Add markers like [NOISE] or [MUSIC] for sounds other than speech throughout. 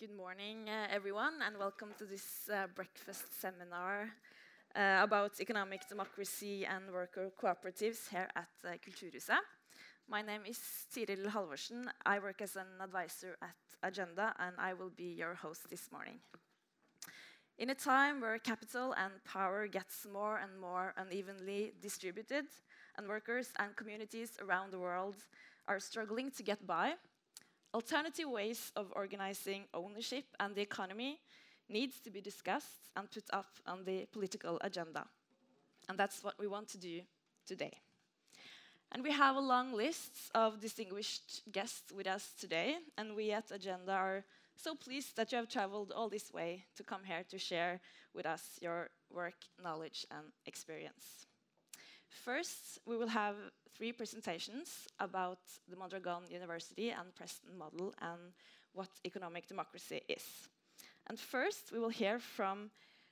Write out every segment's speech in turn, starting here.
Good morning, uh, everyone, and welcome to this uh, breakfast seminar uh, about economic democracy and worker cooperatives here at uh, Kulturhuset. My name is Tiril Halvorsen. I work as an advisor at Agenda, and I will be your host this morning. In a time where capital and power gets more and more unevenly distributed, and workers and communities around the world are struggling to get by, Alternative ways of organizing ownership and the economy needs to be discussed and put up on the political agenda. And that's what we want to do today. And we have a long list of distinguished guests with us today, and we at Agenda are so pleased that you have traveled all this way to come here to share with us your work, knowledge, and experience. First, we will have three presentations about the Mondragon University and Preston model and what economic democracy is. And first, we will hear from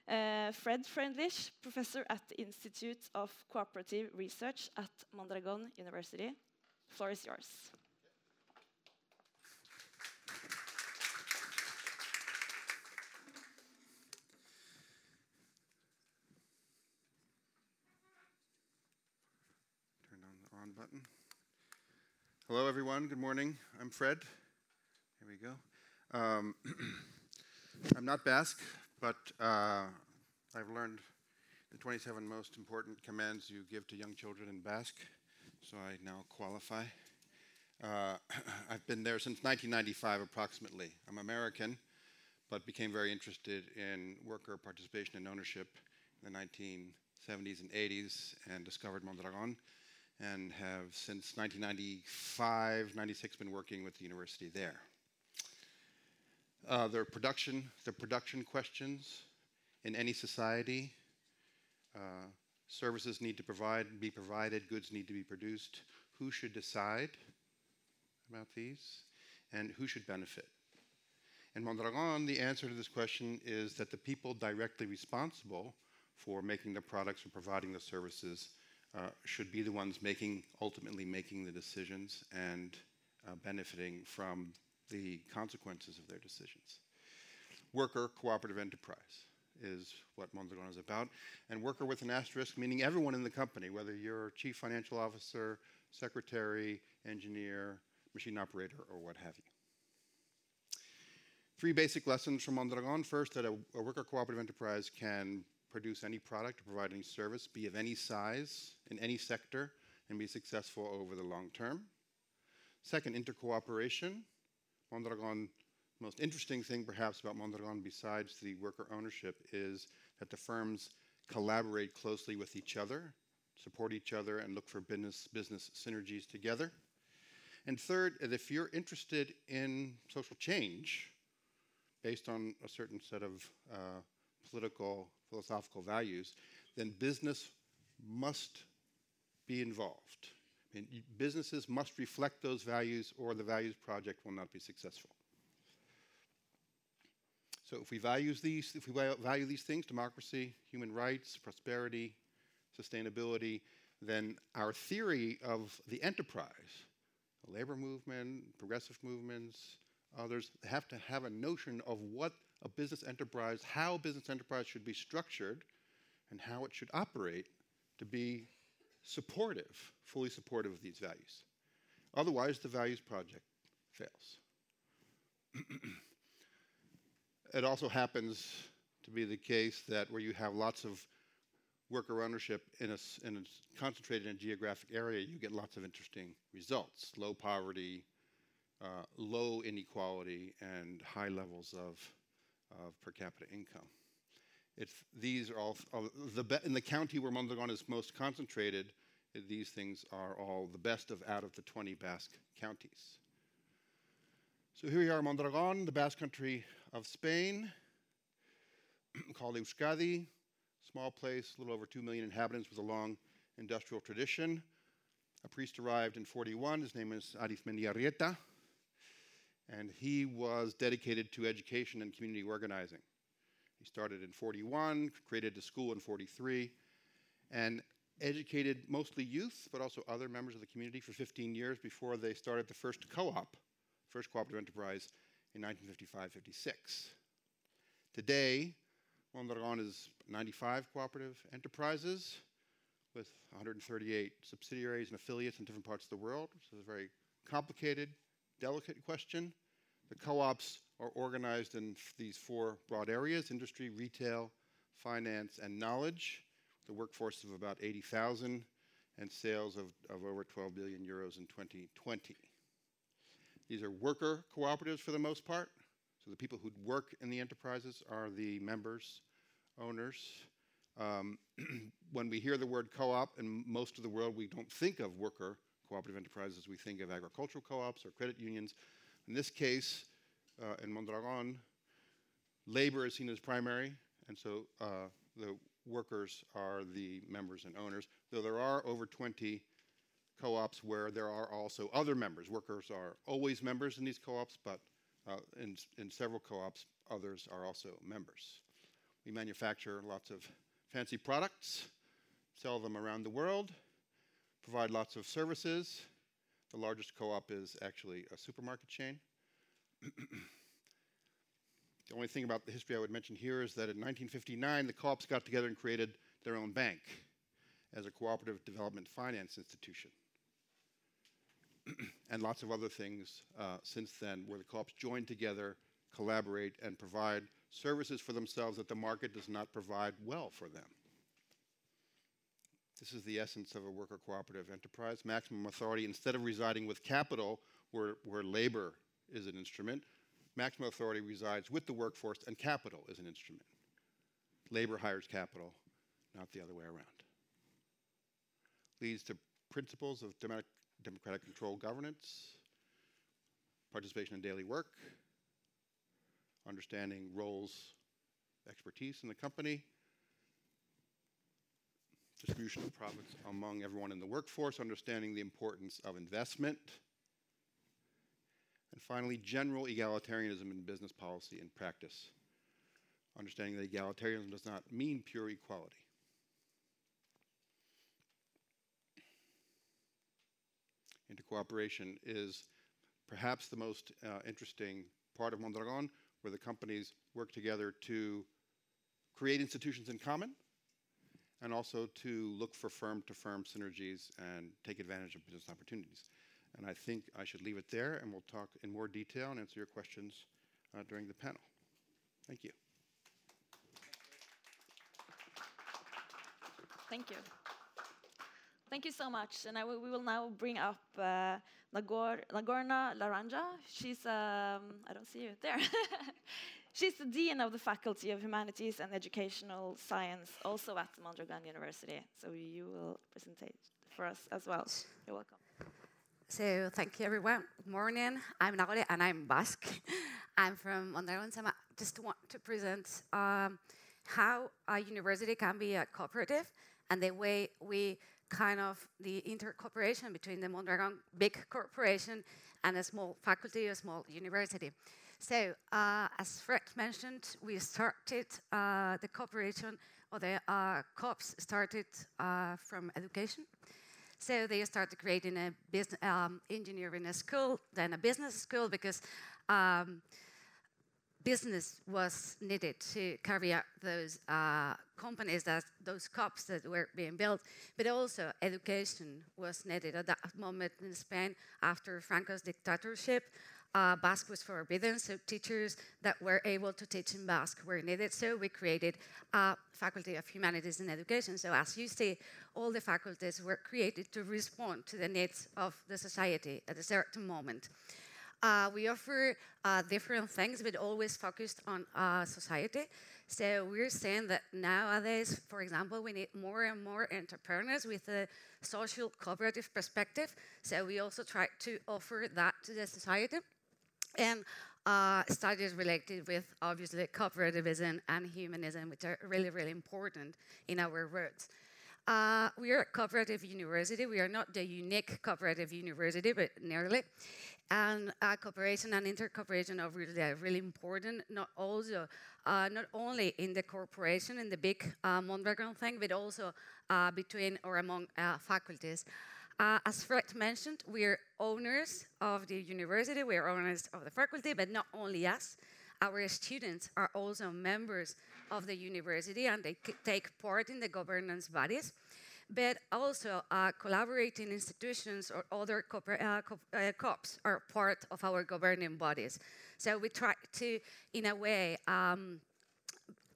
uh, Fred Freundlich, professor at the Institute of Cooperative Research at Mondragon University. The floor is yours. Hello, everyone. Good morning. I'm Fred. Here we go. Um, [CLEARS THROAT] I'm not Basque, but uh, I've learned the 27 most important commands you give to young children in Basque, so I now qualify. Uh, [CLEARS THROAT] I've been there since 1995, approximately. I'm American, but became very interested in worker participation and ownership in the 1970s and 80s and discovered Mondragon and have since 1995, 96 been working with the university there. Uh, their production, the production questions in any society. Uh, services need to provide, be provided, goods need to be produced. Who should decide about these? And who should benefit? In Mondragon, the answer to this question is that the people directly responsible for making the products or providing the services uh, should be the ones making, ultimately making the decisions and uh, benefiting from the consequences of their decisions. Worker cooperative enterprise is what Mondragon is about. And worker with an asterisk, meaning everyone in the company, whether you're chief financial officer, secretary, engineer, machine operator, or what have you. Three basic lessons from Mondragon. First, that a, a worker cooperative enterprise can produce any product or provide any service, be of any size, in any sector, and be successful over the long term. Second, intercooperation. Mondragon, most interesting thing perhaps about Mondragon besides the worker ownership is that the firms collaborate closely with each other, support each other, and look for business, business synergies together. And third, if you're interested in social change based on a certain set of uh, political, philosophical values, then business must be involved. I mean, businesses must reflect those values, or the values project will not be successful. So, if we value these, if we value these things, democracy, human rights, prosperity, sustainability, then our theory of the enterprise, the labor movement, progressive movements, others, have to have a notion of what a business enterprise, how a business enterprise should be structured, and how it should operate to be supportive, fully supportive of these values. Otherwise, the values project fails. [CLEARS THROAT] it also happens to be the case that where you have lots of worker ownership in a, in a concentrated in a geographic area, you get lots of interesting results low poverty, uh, low inequality, and high levels of of per capita income. It's, these are all, the, in the county where Mondragon is most concentrated, these things are all the best of out of the 20 Basque counties. So here we are, Mondragon, the Basque country of Spain, [CLEARS THROAT] called Euskadi, small place, a little over 2 million inhabitants with a long industrial tradition. A priest arrived in 41, his name is Arizmendiarrieta and he was dedicated to education and community organizing. He started in 41, created a school in 43, and educated mostly youth, but also other members of the community for 15 years before they started the first co op, first cooperative enterprise in 1955-56. Today, Mondragon is 95 cooperative enterprises with 138 subsidiaries and affiliates in different parts of the world. So it's very complicated, delicate question. The co-ops are organized in these four broad areas, industry, retail, finance, and knowledge. The workforce of about 80,000 and sales of, of over 12 billion euros in 2020. These are worker cooperatives for the most part. So the people who work in the enterprises are the members, owners. Um, [CLEARS THROAT] when we hear the word co-op in most of the world, we don't think of worker cooperative enterprises. We think of agricultural co-ops or credit unions. In this case, uh, in Mondragon, labor is seen as primary, and so uh, the workers are the members and owners, though there are over 20 co-ops where there are also other members. Workers are always members in these co-ops, but uh, in, in several co-ops, others are also members. We manufacture lots of fancy products, sell them around the world, provide lots of services. The largest co-op is actually a supermarket chain. [CLEARS THROAT] the only thing about the history I would mention here is that in 1959, the co-ops got together and created their own bank as a cooperative development finance institution. [CLEARS THROAT] and lots of other things uh, since then where the co-ops join together, collaborate, and provide services for themselves that the market does not provide well for them. This is the essence of a worker cooperative enterprise. Maximum authority, instead of residing with capital, where, where labor is an instrument, maximum authority resides with the workforce, and capital is an instrument. Labor hires capital, not the other way around. Leads to principles of democratic democratic control governance, participation in daily work, understanding roles, expertise in the company, distribution of profits among everyone in the workforce, understanding the importance of investment, and finally, general egalitarianism in business policy and practice, understanding that egalitarianism does not mean pure equality. intercooperation is perhaps the most uh, interesting part of Mondragon, where the companies work together to create institutions in common and also to look for firm to firm synergies and take advantage of business opportunities. And I think I should leave it there and we'll talk in more detail and answer your questions uh, during the panel. Thank you. Thank you. Thank you so much. And I we will now bring up uh, Nagor, Nagorna Laranja. She's, um, I don't see you there. [LAUGHS] She's the Dean of the Faculty of Humanities and Educational Science, also at Mondragon University. So you will present for us as well. You're welcome. So thank you, everyone. Good morning. I'm Nagore, and I'm Basque. I'm from Mondragon. So I just want to present um, how a university can be a cooperative and the way we kind of the intercooperation between the Mondragon big corporation and a small faculty, a small university. So, uh, as Fred mentioned, we started uh, the cooperation, or the uh, co-ops started uh, from education. So they started creating a business um, engineering school, then a business school, because um, business was needed to carry out those uh, companies, that those co-ops that were being built, but also education was needed at that moment in Spain after Franco's dictatorship. Uh, Basque was forbidden, so teachers that were able to teach in Basque were needed. So we created a Faculty of Humanities and Education. So as you see, all the faculties were created to respond to the needs of the society at a certain moment. Uh, we offer uh, different things, but always focused on uh, society. So we're saying that nowadays, for example, we need more and more entrepreneurs with a social cooperative perspective. So we also try to offer that to the society. And uh, studies related with obviously cooperativism and humanism, which are really, really important in our roots. Uh, we are a cooperative university. We are not the unique cooperative university, but nearly. And uh, cooperation and intercooperation are really, really important, not also uh, not only in the corporation, in the big uh, Mondragon thing, but also uh, between or among uh, faculties. Uh, as Fred mentioned, we are owners of the university, we are owners of the faculty, but not only us. Our students are also members of the university and they take part in the governance bodies but also uh, collaborating institutions or other uh, uh, co-ops are part of our governing bodies. So we try to, in a way, um,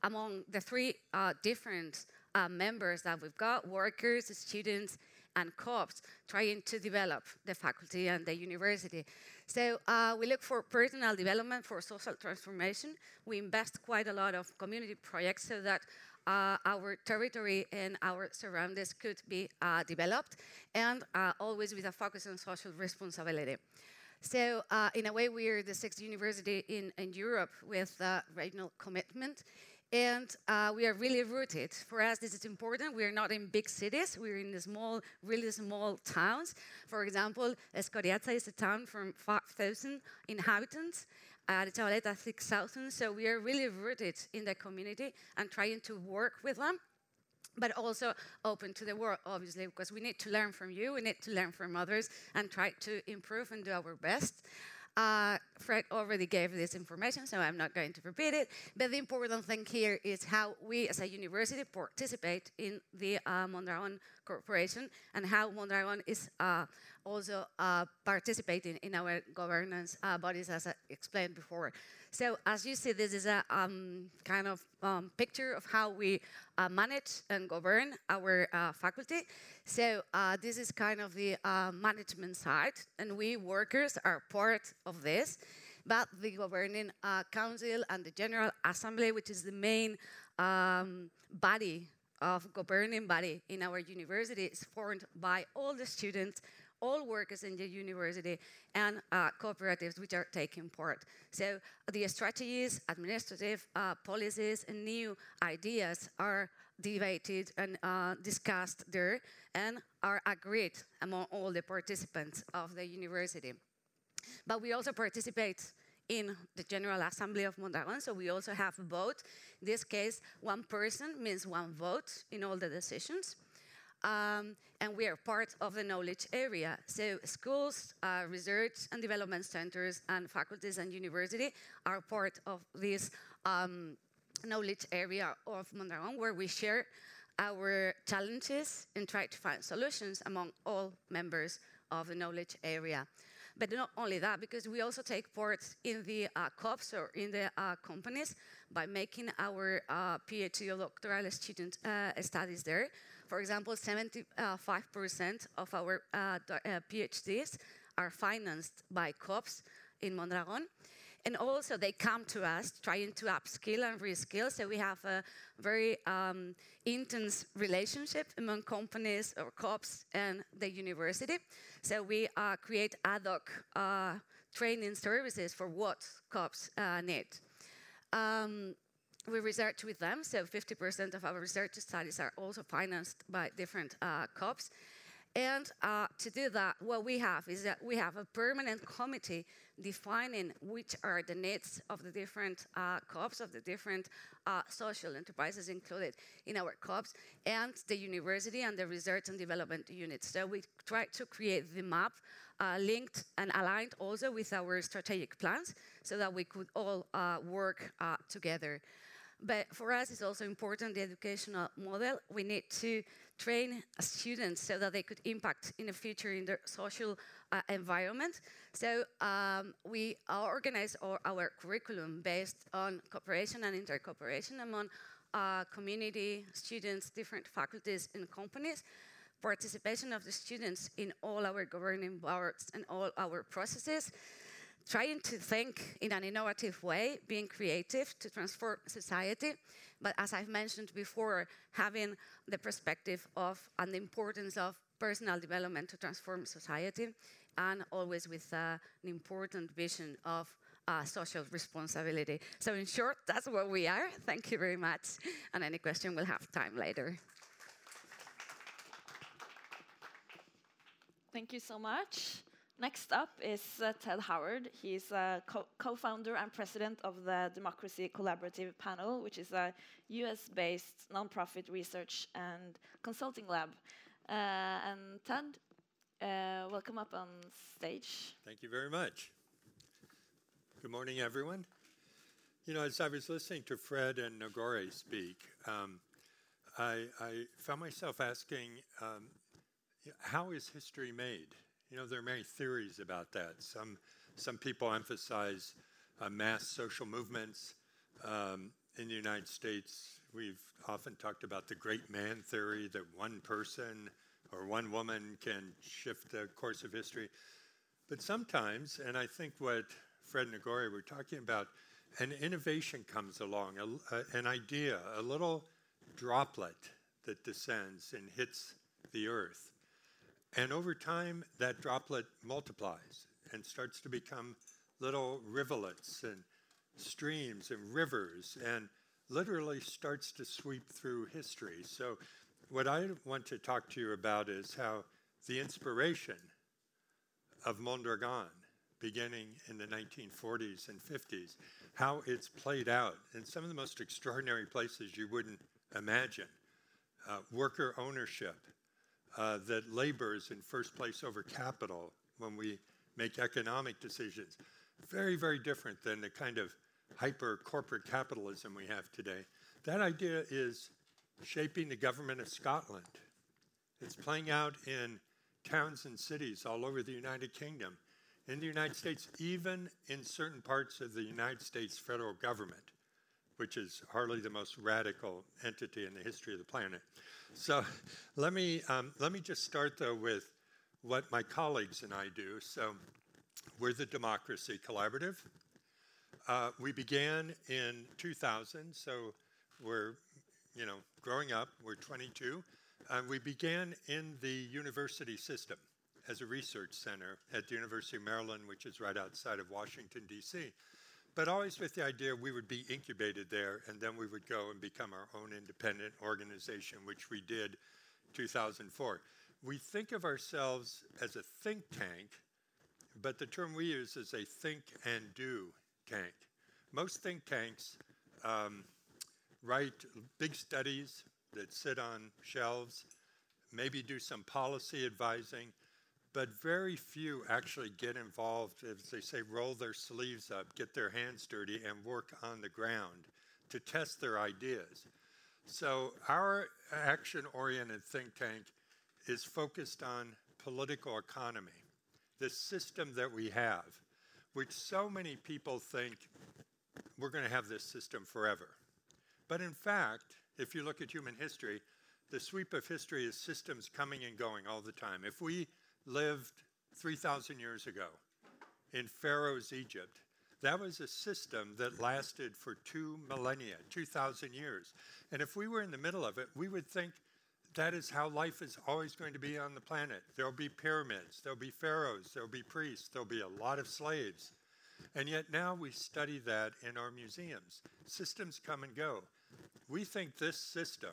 among the three uh, different uh, members that we've got, workers, students, and co-ops, trying to develop the faculty and the university. So uh, we look for personal development for social transformation. We invest quite a lot of community projects so that uh, our territory and our surroundings could be uh, developed, and uh, always with a focus on social responsibility. So, uh, in a way, we're the sixth university in, in Europe with regional commitment. And uh, we are really rooted. For us, this is important. We are not in big cities. We're in small, really small towns. For example, Escoriaza is a town from 5,000 inhabitants uh, the Chavaleta 6000. So we are really rooted in the community and trying to work with them, but also open to the world, obviously, because we need to learn from you, we need to learn from others, and try to improve and do our best. Uh, Fred already gave this information, so I'm not going to repeat it. But the important thing here is how we, as a university, participate in the uh, Mondragon Corporation and how Mondragon is uh, also uh, participating in our governance uh, bodies, as I explained before. So as you see, this is a um, kind of um, picture of how we uh, manage and govern our uh, faculty. So uh, this is kind of the uh, management side, and we workers are part of this. But the governing uh, council and the general assembly, which is the main um, body of governing body in our university, is formed by all the students all workers in the university and uh, cooperatives which are taking part. So the strategies, administrative uh, policies, and new ideas are debated and uh, discussed there and are agreed among all the participants of the university. But we also participate in the General Assembly of Mondragon, so we also have a vote. In this case, one person means one vote in all the decisions. Um, and we are part of the knowledge area. So schools, uh, research and development centers, and faculties and university are part of this um, knowledge area of Mondragon, where we share our challenges and try to find solutions among all members of the knowledge area. But not only that, because we also take part in the uh, co-ops or in the uh, companies by making our uh, PhD or doctoral student uh, studies there. For example, 75% of our uh, uh, PhDs are financed by co-ops in Mondragon. And also, they come to us trying to upskill and reskill. So, we have a very um, intense relationship among companies or co-ops and the university. So, we uh, create ad hoc uh, training services for what co-ops uh, need. Um, we research with them, so 50% of our research studies are also financed by different uh, co-ops. And uh, to do that, what we have is that we have a permanent committee defining which are the needs of the different uh, co-ops, of the different uh, social enterprises included in our co-ops, and the university and the research and development units. So we try to create the map uh, linked and aligned also with our strategic plans so that we could all uh, work uh, together. But for us, it's also important the educational model. We need to train students so that they could impact in the future in their social uh, environment. So um, we organize our, our, curriculum based on cooperation and intercooperation among uh, community, students, different faculties and companies, participation of the students in all our governing boards and all our processes, trying to think in an innovative way, being creative to transform society. But as I've mentioned before, having the perspective of and the importance of personal development to transform society, and always with uh, an important vision of uh, social responsibility. So, in short, that's what we are. Thank you very much. And any question, we'll have time later. Thank you so much. Next up is uh, Ted Howard. He's a co founder and president of the Democracy Collaborative Panel, which is a US based nonprofit research and consulting lab. Uh, and Ted, Uh, welcome up on stage. Thank you very much. Good morning, everyone. You know, as I was listening to Fred and Nagore speak, um, I, I, found myself asking, um, how is history made? You know, there are many theories about that. Some, some people emphasize uh, mass social movements. Um, in the United States, we've often talked about the great man theory that one person or one woman can shift the course of history. But sometimes, and I think what Fred and Nagore were talking about, an innovation comes along, a, a, an idea, a little droplet that descends and hits the earth. And over time, that droplet multiplies and starts to become little rivulets and streams and rivers and literally starts to sweep through history. So, what I want to talk to you about is how the inspiration of Mondragon, beginning in the 1940s and 50s, how it's played out in some of the most extraordinary places you wouldn't imagine. Uh, worker ownership, uh, that labor is in first place over capital when we make economic decisions. Very, very different than the kind of hyper corporate capitalism we have today. That idea is shaping the government of Scotland. It's playing out in towns and cities all over the United Kingdom, in the United States, even in certain parts of the United States federal government, which is hardly the most radical entity in the history of the planet. So let me, um, let me just start, though, with what my colleagues and I do. So we're the Democracy Collaborative. Uh, we began in 2000, so we're, you know, growing up. We're 22. And we began in the university system as a research center at the University of Maryland, which is right outside of Washington, D.C. But always with the idea we would be incubated there and then we would go and become our own independent organization, which we did 2004. We think of ourselves as a think tank, but the term we use is a think and do tank. Most think tanks um, write big studies that sit on shelves, maybe do some policy advising, but very few actually get involved, as they say, roll their sleeves up, get their hands dirty, and work on the ground to test their ideas. So, our action oriented think tank is focused on political economy, the system that we have, which so many people think we're going to have this system forever. But in fact, if you look at human history, the sweep of history is systems coming and going all the time. If we lived 3,000 years ago in Pharaoh's Egypt, that was a system that lasted for two millennia, 2,000 years. And if we were in the middle of it, we would think that is how life is always going to be on the planet. There'll be pyramids, there'll be pharaohs, there'll be priests, there'll be a lot of slaves. And yet now we study that in our museums. Systems come and go. We think this system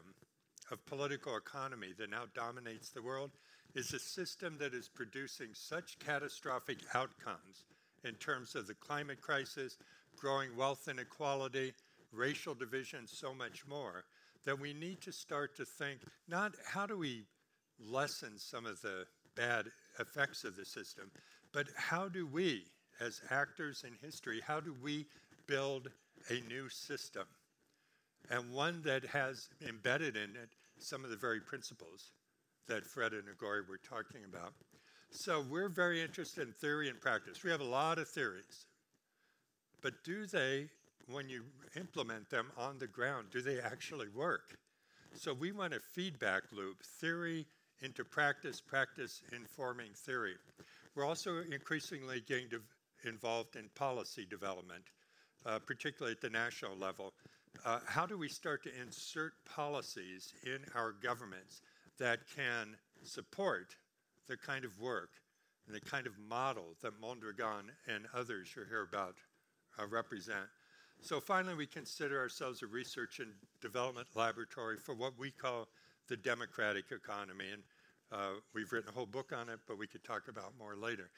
of political economy that now dominates the world is a system that is producing such catastrophic outcomes in terms of the climate crisis, growing wealth inequality, racial division, so much more, that we need to start to think not how do we lessen some of the bad effects of the system, but how do we, as actors in history, how do we build a new system? And one that has embedded in it some of the very principles that Fred and Nagore were talking about. So we're very interested in theory and practice. We have a lot of theories. But do they, when you implement them on the ground, do they actually work? So we want a feedback loop, theory into practice, practice informing theory. We're also increasingly getting involved in policy development, uh, particularly at the national level. Uh, how do we start to insert policies in our governments that can support the kind of work and the kind of model that Mondragon and others you hear about uh, represent. So finally, we consider ourselves a research and development laboratory for what we call the democratic economy. And uh, we've written a whole book on it, but we could talk about more later.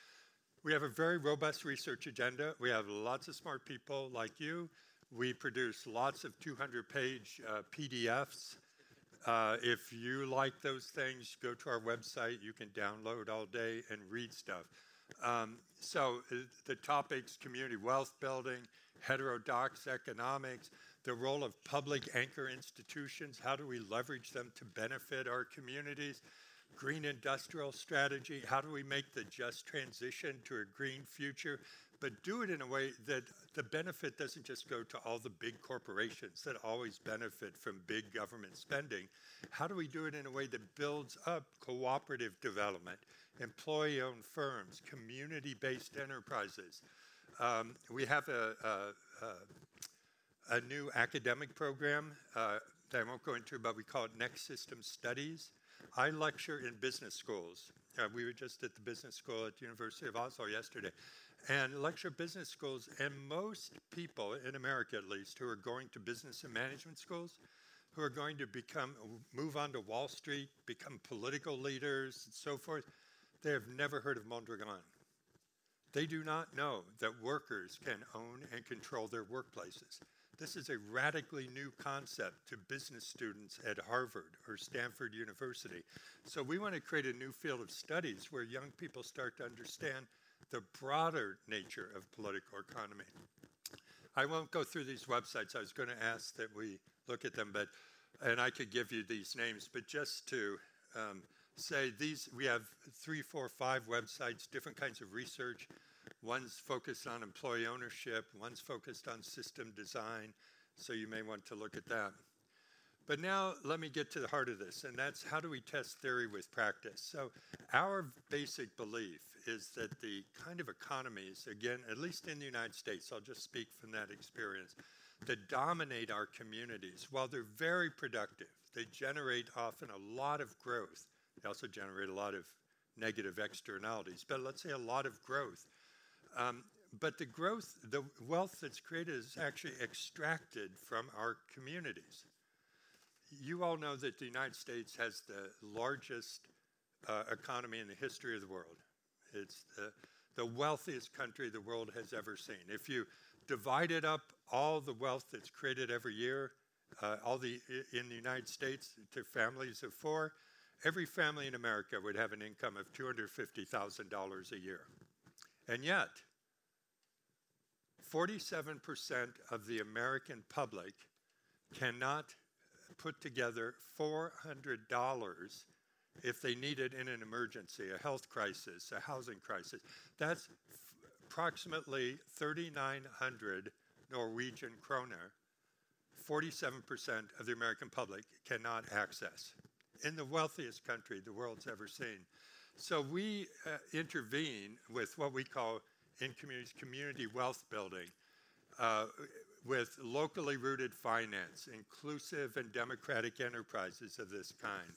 We have a very robust research agenda. We have lots of smart people like you. We produce lots of 200 page uh, PDFs if you like those things, go to our website. You can download all day and read stuff. Um, so uh, the topics community wealth building, heterodox economics, the role of public anchor institutions, how do we leverage them to benefit our communities, green industrial strategy, how do we make the just transition to a green future, but do it in a way that the benefit doesn't just go to all the big corporations that always benefit from big government spending. How do we do it in a way that builds up cooperative development, employee owned firms, community based enterprises? Um, we have a, a, a a new academic program uh, that I won't go into, but we call it Next System Studies. I lecture in business schools. Uh, we were just at the business school at the University of Oslo yesterday, and lecture business schools. And most people in America, at least, who are going to business and management schools, who are going to become move on to Wall Street, become political leaders, and so forth, they have never heard of Mondragon. They do not know that workers can own and control their workplaces. This is a radically new concept to business students at Harvard or Stanford University. So we want to create a new field of studies where young people start to understand the broader nature of political economy. I won't go through these websites. I was going to ask that we look at them, but and I could give you these names, but just to um, say these, we have three, four, five websites, different kinds of research. One's focused on employee ownership, one's focused on system design, so you may want to look at that. But now let me get to the heart of this, and that's how do we test theory with practice? So, our basic belief is that the kind of economies, again, at least in the United States, I'll just speak from that experience, that dominate our communities, while they're very productive, they generate often a lot of growth. They also generate a lot of negative externalities, but let's say a lot of growth. Um, but the growth, the wealth that's created is actually extracted from our communities. You all know that the United States has the largest uh, economy in the history of the world. It's the, the wealthiest country the world has ever seen. If you divided up all the wealth that's created every year, uh, all the in the United States to families of four, every family in America would have an income of $250,000 a year. And yet, 47% of the American public cannot put together $400 if they need it in an emergency, a health crisis, a housing crisis. That's f- approximately 3,900 Norwegian kroner. 47% of the American public cannot access in the wealthiest country the world's ever seen. So we uh, intervene with what we call in communities community wealth building, uh, with locally rooted finance, inclusive and democratic enterprises of this kind,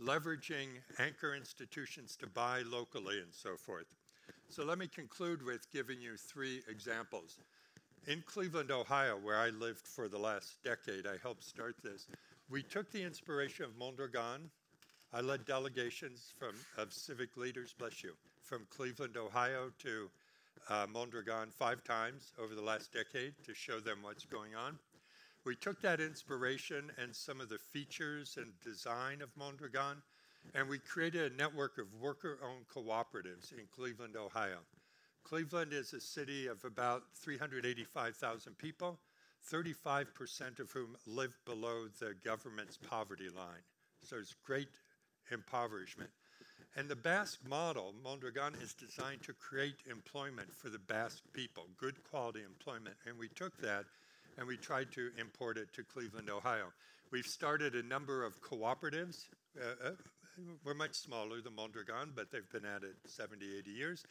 leveraging anchor institutions to buy locally and so forth. So let me conclude with giving you three examples. In Cleveland, Ohio, where I lived for the last decade, I helped start this. We took the inspiration of Mondragon, I led delegations from, of civic leaders, bless you, from Cleveland, Ohio to uh, Mondragon five times over the last decade to show them what's going on. We took that inspiration and some of the features and design of Mondragon, and we created a network of worker owned cooperatives in Cleveland, Ohio. Cleveland is a city of about 385,000 people, 35% of whom live below the government's poverty line. So it's great impoverishment. And the Basque model, Mondragon, is designed to create employment for the Basque people, good quality employment. And we took that and we tried to import it to Cleveland, Ohio. We've started a number of cooperatives. Uh, uh, we're much smaller than Mondragon, but they've been at it 70, 80 years.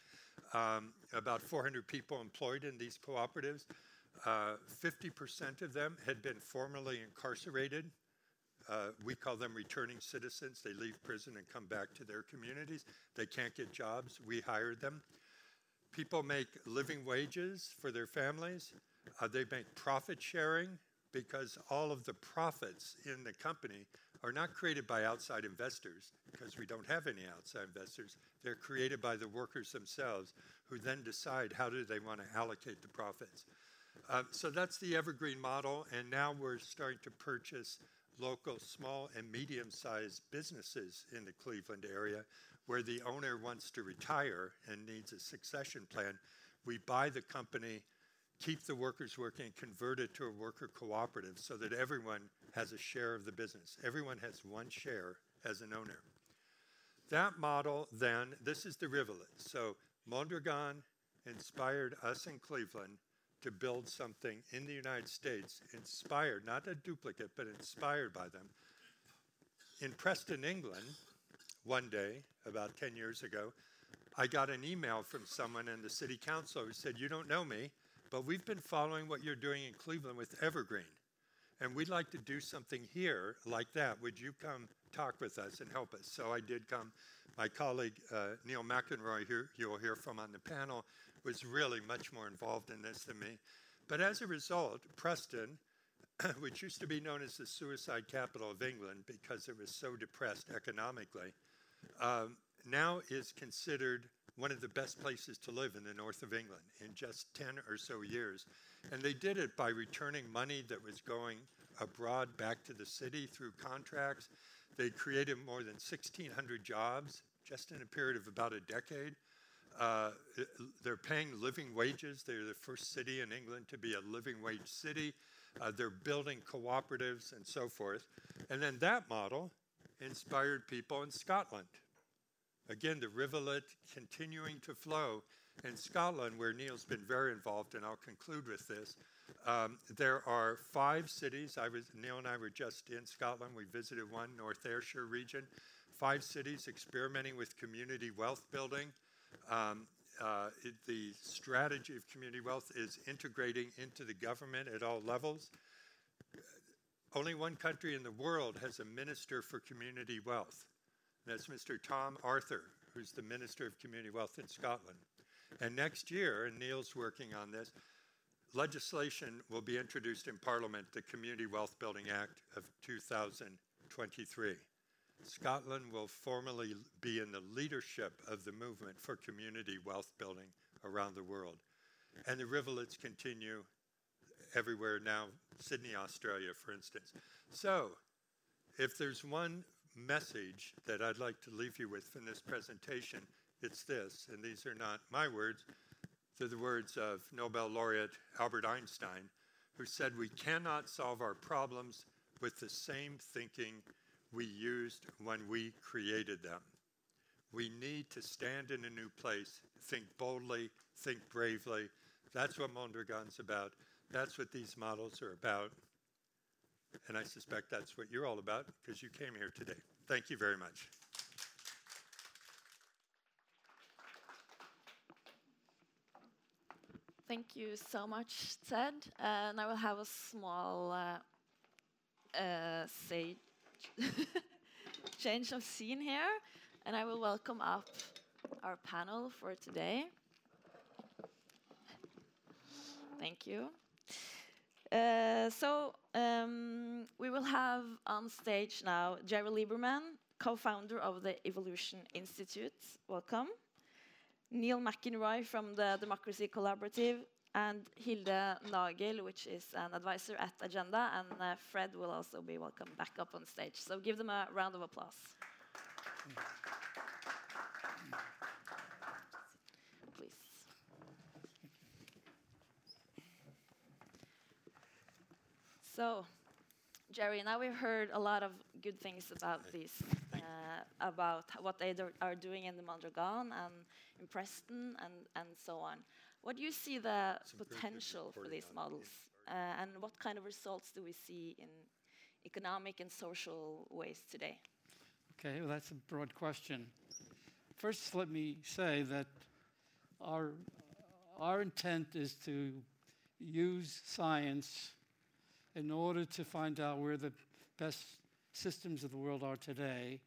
Um, about 400 people employed in these cooperatives. Uh, 50% of them had been formerly incarcerated uh, we call them returning citizens. They leave prison and come back to their communities. They can't get jobs. We hire them. People make living wages for their families. Uh, they make profit sharing because all of the profits in the company are not created by outside investors because we don't have any outside investors. They're created by the workers themselves who then decide how do they want to allocate the profits. Uh, so that's the evergreen model, and now we're starting to purchase local small and medium sized businesses in the Cleveland area where the owner wants to retire and needs a succession plan. We buy the company, keep the workers working, convert it to a worker cooperative so that everyone has a share of the business. Everyone has one share as an owner. That model, then, this is the rivulet. So Mondragon inspired us in Cleveland to build something in the United States, inspired, not a duplicate, but inspired by them. In Preston, England, one day, about 10 years ago, I got an email from someone in the city council who said, You don't know me, but we've been following what you're doing in Cleveland with Evergreen. And we'd like to do something here like that. Would you come talk with us and help us? So I did come. My colleague uh, Neil McInroy, who you'll hear from on the panel, was really much more involved in this than me. But as a result, Preston, [COUGHS] which used to be known as the suicide capital of England because it was so depressed economically, um, now is considered one of the best places to live in the north of England in just 10 or so years. And they did it by returning money that was going abroad back to the city through contracts. They created more than 1,600 jobs just in a period of about a decade. Uh, they're paying living wages. They're the first city in England to be a living wage city. Uh, they're building cooperatives and so forth. And then that model inspired people in Scotland. Again, the rivulet continuing to flow. In Scotland, where Neil's been very involved, and I'll conclude with this, um, there are five cities. I was Neil and I were just in Scotland. We visited one, North Ayrshire region. Five cities experimenting with community wealth building. Um, uh, it, the strategy of community wealth is integrating into the government at all levels. Only one country in the world has a minister for community wealth. That's Mr. Tom Arthur, who's the Minister of Community Wealth in Scotland. And next year, and Neil's working on this, legislation will be introduced in Parliament, the Community Wealth Building Act of 2023. Scotland will formally be in the leadership of the movement for community wealth building around the world. And the rivulets continue everywhere now, Sydney, Australia, for instance. So, if there's one message that I'd like to leave you with from this presentation, it's this, and these are not my words, they're the words of Nobel laureate Albert Einstein, who said, We cannot solve our problems with the same thinking we used when we created them. We need to stand in a new place, think boldly, think bravely. That's what Mondragon's about. That's what these models are about. And I suspect that's what you're all about because you came here today. Thank you very much. Thank you so much, Ted. Uh, and I will have a small uh, uh, say [LAUGHS] change of scene here, and I will welcome up our panel for today. Thank you. Uh, so um, we will have on stage now Jerry Lieberman, co-founder of the Evolution Institute. Welcome. Neil McInroy from the Democracy Collaborative, and Hilde Nagel, which is an advisor at Agenda, and uh, Fred will also be welcome back up on stage. So give them a round of applause. So, Jerry, now we've heard a lot of good things about this, uh, about what they do are doing in the Mondragon and in Preston and, and so on. What do you see the potential for these models? Uh, and what kind of results do we see in economic and social ways today? Okay, well, that's a broad question. First, let me say that our, our intent is to use science in order to find out where the best systems of the world are today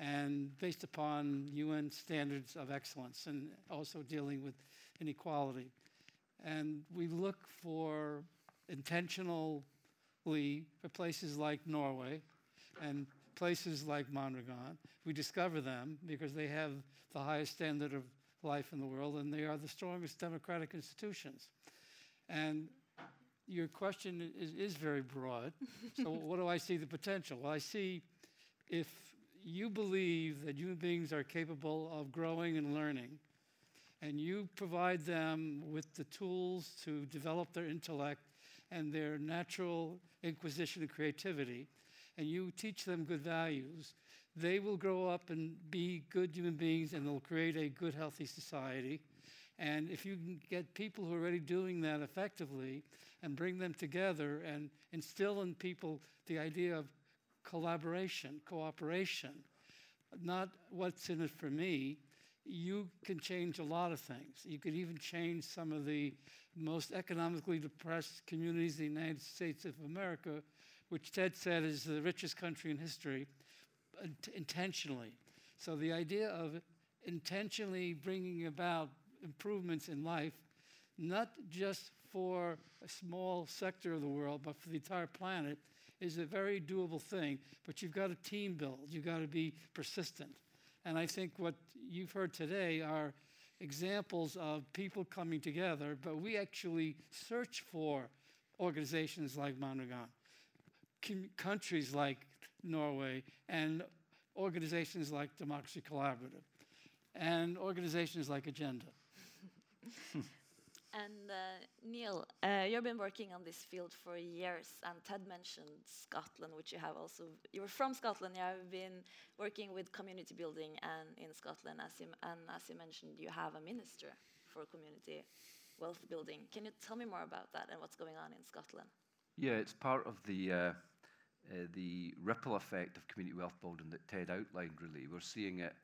and based upon UN standards of excellence and also dealing with inequality. And we look for intentionally for places like Norway and places like Mondragon. We discover them because they have the highest standard of life in the world and they are the strongest democratic institutions. And your question is, is very broad. so, [LAUGHS] what do I see the potential? Well, I see if you believe that human beings are capable of growing and learning, and you provide them with the tools to develop their intellect and their natural inquisition and creativity, and you teach them good values, they will grow up and be good human beings and they'll create a good, healthy society. And if you can get people who are already doing that effectively and bring them together and instill in people the idea of collaboration, cooperation, not what's in it for me, you can change a lot of things. You could even change some of the most economically depressed communities in the United States of America, which Ted said is the richest country in history, uh, intentionally. So the idea of intentionally bringing about improvements in life, not just for a small sector of the world, but for the entire planet, is a very doable thing. But you've got to team build, you've got to be persistent. And I think what you've heard today are examples of people coming together, but we actually search for organizations like Mondragon, countries like Norway, and organizations like Democracy Collaborative, and organizations like Agenda. [LAUGHS] And uh, Neil, uh, you've been working on this field for years, and Ted mentioned Scotland, which you have also. You're from Scotland. You have been working with community building and in Scotland, as you, and as you mentioned, you have a minister for community wealth building. Can you tell me more about that and what's going on in Scotland? Yeah, it's part of the uh, uh, the ripple effect of community wealth building that Ted outlined. Really, we're seeing it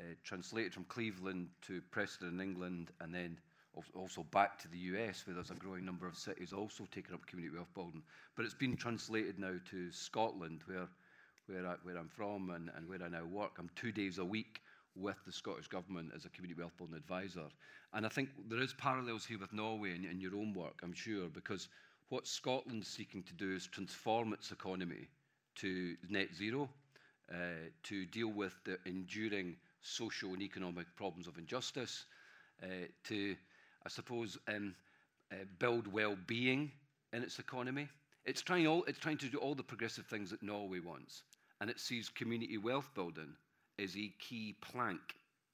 uh, translated from Cleveland to Preston in England, and then also back to the US, where there's a growing number of cities also taking up community wealth building. But it's been translated now to Scotland, where, where, I, where I'm from and, and where I now work. I'm two days a week with the Scottish Government as a community wealth building advisor. And I think there is parallels here with Norway in, in your own work, I'm sure, because what Scotland's seeking to do is transform its economy to net zero, uh, to deal with the enduring social and economic problems of injustice, uh, to I suppose, um, uh, build well-being in its economy. It's trying, all, it's trying to do all the progressive things that Norway wants, and it sees community wealth building as a key plank,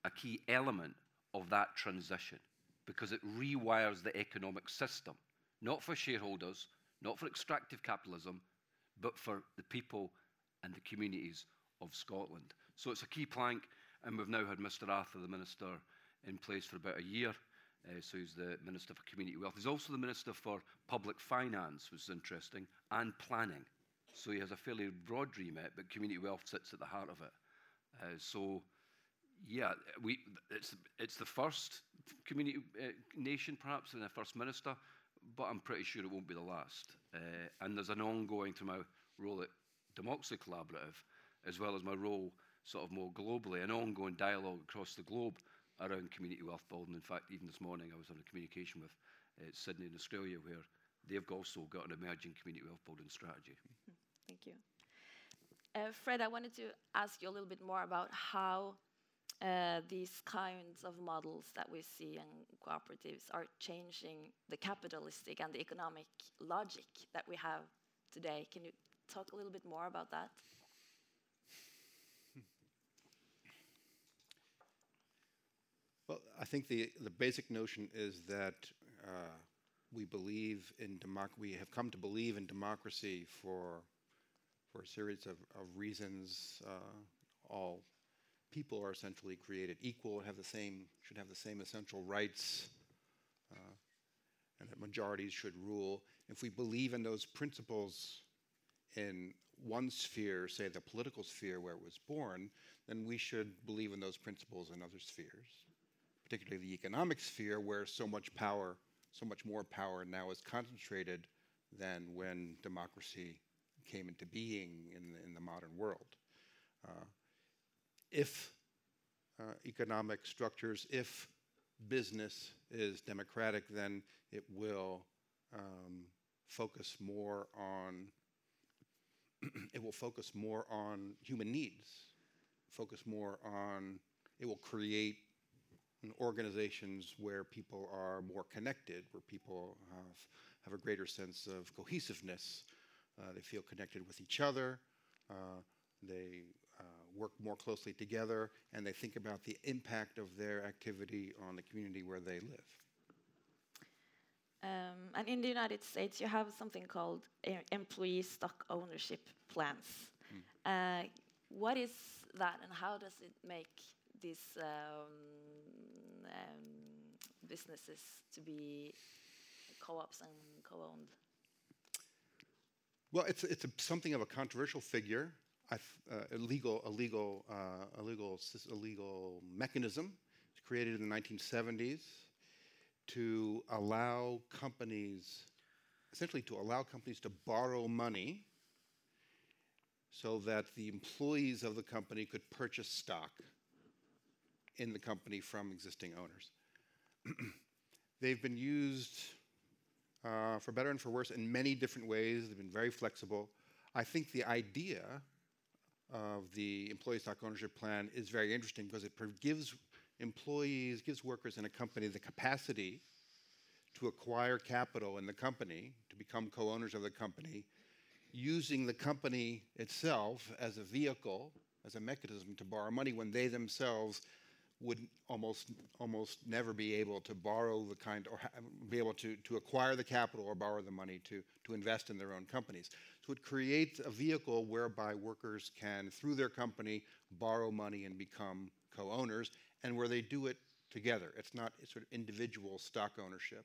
a key element of that transition, because it rewires the economic system, not for shareholders, not for extractive capitalism, but for the people and the communities of Scotland. So it's a key plank, and we've now had Mr. Arthur, the Minister, in place for about a year. Uh, so he's the Minister for Community Wealth. He's also the Minister for Public Finance, which is interesting, and Planning. So he has a fairly broad remit, but community wealth sits at the heart of it. Uh, so, yeah, we, it's, it's the first community uh, nation, perhaps, and the first minister, but I'm pretty sure it won't be the last. Uh, and there's an ongoing, through my role at Democracy Collaborative, as well as my role sort of more globally, an ongoing dialogue across the globe around community wealth building. In fact, even this morning I was on a communication with uh, Sydney in Australia where they've also got an emerging community wealth building strategy. [LAUGHS] Thank you. Uh, Fred, I wanted to ask you a little bit more about how uh, these kinds of models that we see in cooperatives are changing the capitalistic and the economic logic that we have today. Can you talk a little bit more about that? Well, I think the, the basic notion is that uh, we believe in democ- we have come to believe in democracy for, for a series of, of reasons. Uh, all people are essentially created equal, have the same, should have the same essential rights, uh, and that majorities should rule. If we believe in those principles in one sphere, say the political sphere where it was born, then we should believe in those principles in other spheres particularly the economic sphere, where so much power, so much more power now is concentrated than when democracy came into being in the, in the modern world. Uh, if uh, economic structures, if business is democratic, then it will um, focus more on [CLEARS THROAT] it will focus more on human needs, focus more on it will create organizations where people are more connected, where people have have a greater sense of cohesiveness. Uh, they feel connected with each other. Uh, they uh, work more closely together, and they think about the impact of their activity on the community where they live. Um, and in the United States, you have something called employee stock ownership plans. Mm. Uh, what is that, and how does it make these um, um, businesses to be co-ops and co-owned? Well, it's it's a, something of a controversial figure, uh, a legal a legal uh, a legal a legal mechanism. Created in the 1970s to allow companies, essentially to allow companies to borrow money so that the employees of the company could purchase stock in the company from existing owners. [CLEARS THROAT] They've been used uh, for better and for worse in many different ways. They've been very flexible. I think the idea of the employee stock ownership plan is very interesting because it gives employees, gives workers in a company the capacity to acquire capital in the company, to become co owners of the company, using the company itself as a vehicle, as a mechanism to borrow money when they themselves would almost almost never be able to borrow the kind or be able to, to acquire the capital or borrow the money to, to invest in their own companies. So it creates a vehicle whereby workers can, through their company, borrow money and become co-owners, and where they do it together. It's not sort of individual stock ownership.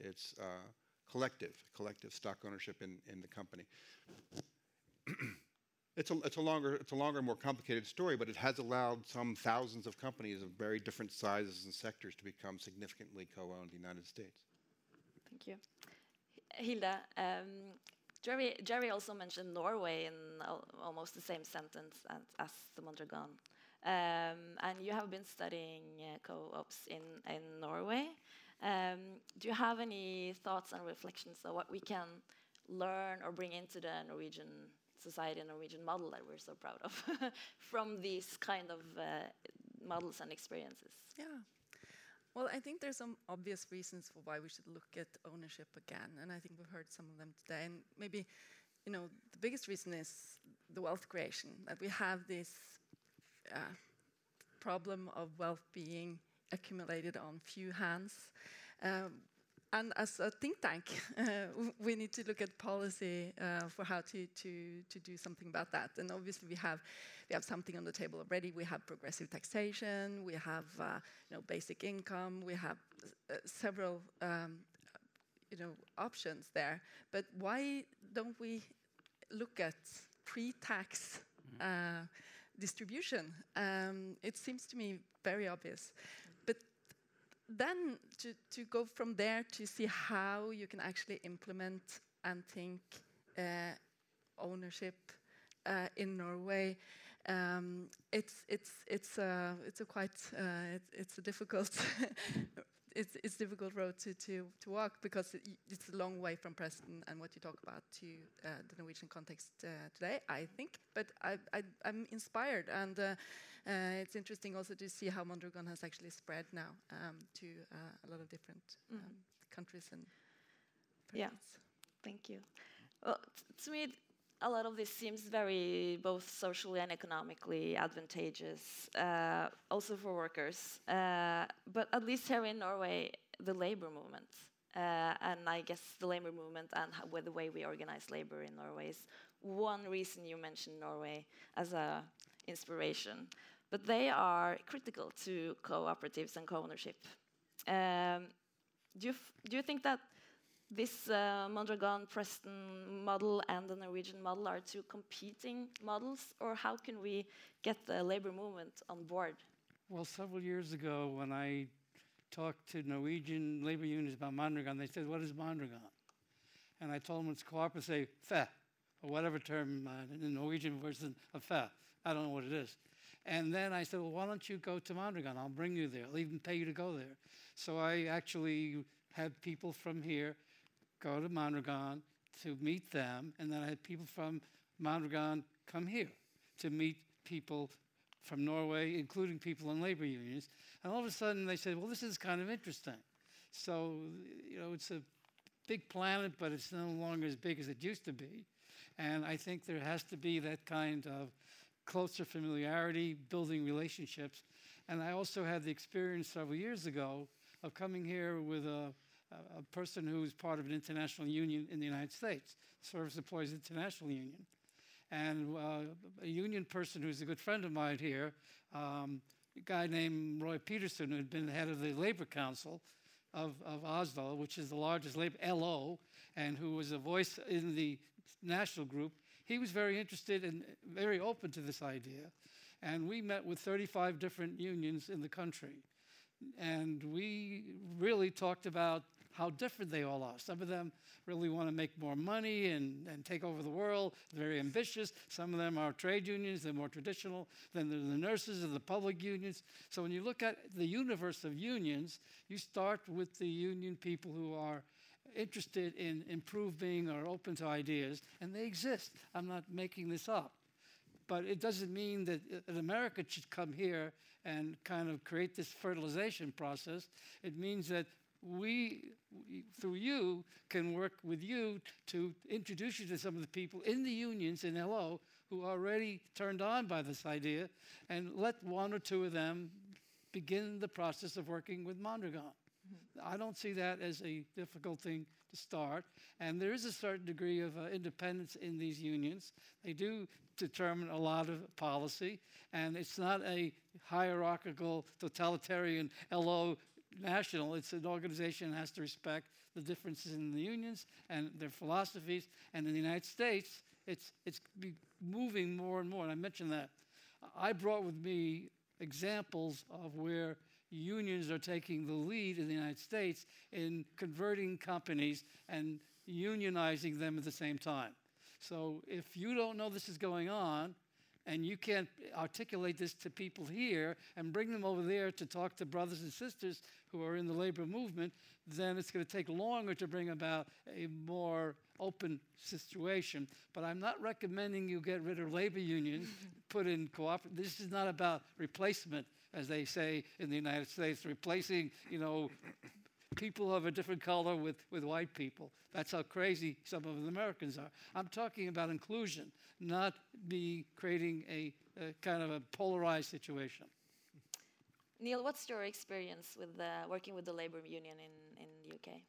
It's uh, collective, collective stock ownership in, in the company. [CLEARS THROAT] it's, a, it's, a longer, it's a longer, more complicated story, but it has allowed some thousands of companies of very different sizes and sectors to become significantly co-owned in the United States. Thank you. Hilda, um, Jerry, Jerry, also mentioned Norway in al almost the same sentence as, as the Mondragon. Um, and you have been studying uh, co-ops in, in Norway. Um, do you have any thoughts and reflections on what we can learn or bring into the Norwegian society and Norwegian model that we're so proud of [LAUGHS] from these kind of uh, models and experiences? Yeah. Well, I think there's some obvious reasons for why we should look at ownership again, and I think we've heard some of them today. And maybe, you know, the biggest reason is the wealth creation that we have this uh, problem of wealth being accumulated on few hands. Um, and as a think tank, [LAUGHS] uh, we need to look at policy uh, for how to, to, to do something about that. And obviously, we have we have something on the table already. We have progressive taxation. We have uh, you know basic income. We have uh, several um, you know options there. But why don't we look at pre-tax? Mm -hmm. distribution. Um, it seems to me very obvious then to, to go from there to see how you can actually implement and think uh, ownership uh, in Norway. Um, it's it's it's a it's a quite uh, it's, it's a difficult [LAUGHS] it's it's difficult road to to to walk because it, it's a long way from Preston and what you talk about to uh, the Norwegian context uh, today. I think, but I, I am inspired and uh, uh, it's interesting also to see how Mondragon has actually spread now um, to uh, a lot of different um, mm. countries and yeah. Thank you. Well, to me, a lot of this seems very both socially and economically advantageous, uh, also for workers. Uh, but at least here in Norway, the labor movement, uh, and I guess the labor movement and how, the way we organize labor in Norway is one reason you mentioned Norway as a inspiration but they are critical to cooperatives and co-ownership. Um, do, you do you think that this uh, Mondragon Preston model and the Norwegian model are two competing models, or how can we get the labor movement on board? Well, several years ago, when I talked to Norwegian labor unions about Mondragon, they said, What is Mondragon? And I told them it's cooperative, say, fe, or whatever term uh, in the Norwegian version of fe. I don't know what it is. And then I said, well, why don't you go to Mondragon? I'll bring you there. I'll even pay you to go there. So I actually had people from here go to Mondragon to meet them, and then I had people from Mondragon come here to meet people from Norway, including people in labor unions. And all of a sudden they said, well, this is kind of interesting. So, you know, it's a big planet, but it's no longer as big as it used to be. And I think there has to be that kind of closer familiarity, building relationships. And I also had the experience several years ago of coming here with a, a, person who's part of an international union in the United States, Service Employees International Union. And uh, a union person who's a good friend of mine here, um, a guy named Roy Pedersen, who had been the head of the Labor Council of, of Oslo, which is the largest labor, LO, and who was a voice in the national group, he was very interested and very open to this idea. And we met with 35 different unions in the country. And we really talked about how different they all are. Some of them really want to make more money and, and take over the world, They're very ambitious. Some of them are trade unions, they're more traditional. Then the nurses and the public unions. So when you look at the universe of unions, you start with the union people who are interested in improving or open to ideas, and they exist. I'm not making this up. But it doesn't mean that, uh, that America should come here and kind of create this fertilization process. It means that we, we, through you, can work with you to introduce you to some of the people in the unions in LO who are already turned on by this idea and let one or two of them begin the process of working with Mondragon. I don't see that as a difficult thing to start. And there is a certain degree of uh, independence in these unions. They do determine a lot of policy, and it's not a hierarchical, totalitarian LO national. It's an organization that has to respect the differences in the unions and their philosophies. And in the United States, it's, it's moving more and more. And I mentioned that. I brought with me examples of where unions are taking the lead in the United States in converting companies and unionizing them at the same time. So if you don't know this is going on, and you can't articulate this to people here and bring them over there to talk to brothers and sisters who are in the labor movement, then it's going to take longer to bring about a more open situation. But I'm not recommending you get rid of labor unions, put in cooperative. This is not about replacement, as they say in the United States, replacing, you know, people of a different color with, with white people. That's how crazy some of the Americans are. I'm talking about inclusion, not be creating a, a kind of a polarized situation. Neil, what's your experience with uh, working with the labor union in, in the UK?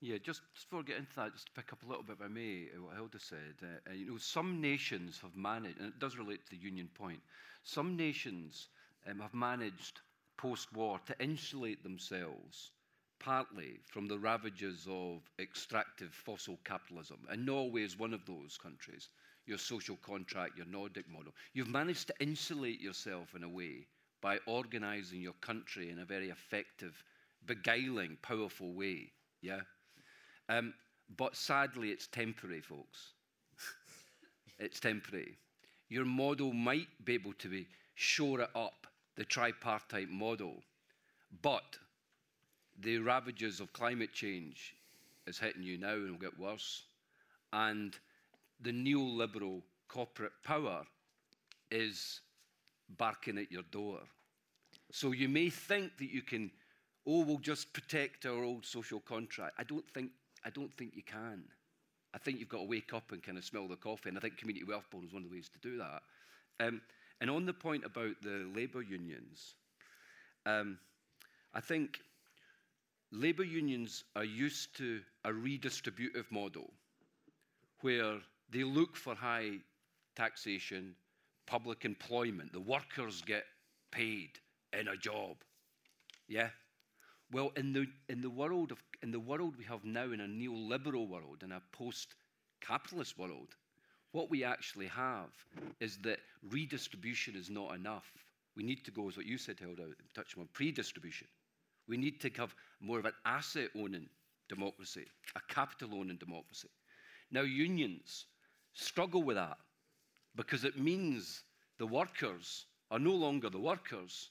Yeah, just, just before I get into that, just to pick up a little bit by me, uh, what Hilda said. Uh, uh, you know, some nations have managed, and it does relate to the union point, some nations um, have managed post war to insulate themselves partly from the ravages of extractive fossil capitalism. And Norway is one of those countries. Your social contract, your Nordic model. You've managed to insulate yourself in a way by organizing your country in a very effective, beguiling, powerful way. Yeah? Um, but sadly, it's temporary, folks. it's temporary. Your model might be able to be shore it up, the tripartite model, but the ravages of climate change is hitting you now and will get worse. And the neoliberal corporate power is barking at your door. So you may think that you can, oh, we'll just protect our old social contract. I don't think, I don't think you can. I think you've got to wake up and kind of smell the coffee, and I think community wealth bond is one of the ways to do that. Um, and on the point about the labour unions, um, I think Labour unions are used to a redistributive model where they look for high taxation, public employment. The workers get paid in a job. Yeah? Well, in the, in the, world, of, in the world we have now, in a neoliberal world, in a post capitalist world, what we actually have is that redistribution is not enough. We need to go, as what you said, Hilda, touch on pre-distribution. We need to have more of an asset owning democracy, a capital owning democracy. Now, unions struggle with that because it means the workers are no longer the workers,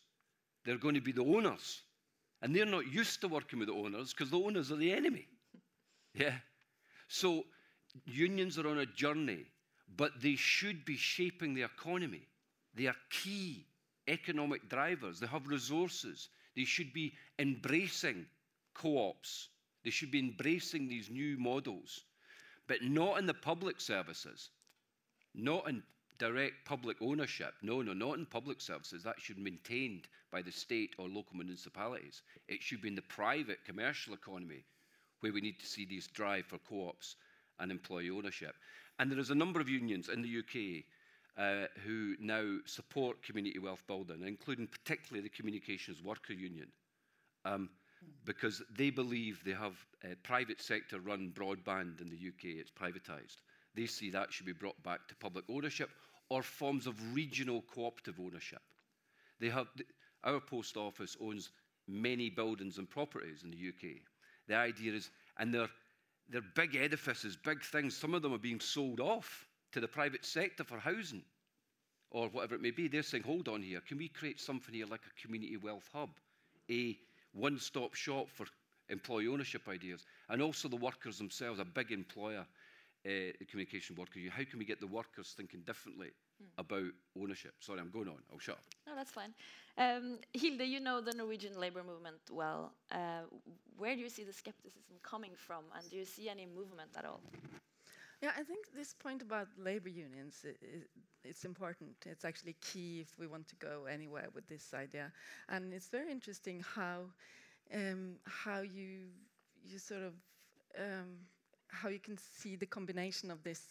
they're going to be the owners. And they're not used to working with the owners because the owners are the enemy. [LAUGHS] Yeah. So unions are on a journey, but they should be shaping the economy. They are key economic drivers. They have resources. They should be embracing co ops. They should be embracing these new models, but not in the public services, not in direct public ownership. No, no, not in public services. That should be maintained by the state or local municipalities. It should be in the private commercial economy where we need to see these drive for co ops and employee ownership. And there is a number of unions in the UK uh, who now support community wealth building, including particularly the Communications Worker Union, um, because they believe they have uh, private sector run broadband in the UK, it's privatised. They see that should be brought back to public ownership or forms of regional cooperative ownership. They have, our post office owns many buildings and properties in the UK. The idea is, and they're, they're big edifices, big things. Some of them are being sold off to the private sector for housing or whatever it may be. They're saying, hold on here, can we create something here like a community wealth hub, a one stop shop for employee ownership ideas, and also the workers themselves, a big employer, uh, the communication worker. How can we get the workers thinking differently mm. about ownership? Sorry, I'm going on. I'll shut up. No, that's fine. Um, Hilde, you know the Norwegian labor movement well. Uh, where do you see the skepticism coming from, and do you see any movement at all? Yeah, I think this point about labor unions is, it's important. It's actually key if we want to go anywhere with this idea. And it's very interesting how um, how you you sort of um, how you can see the combination of this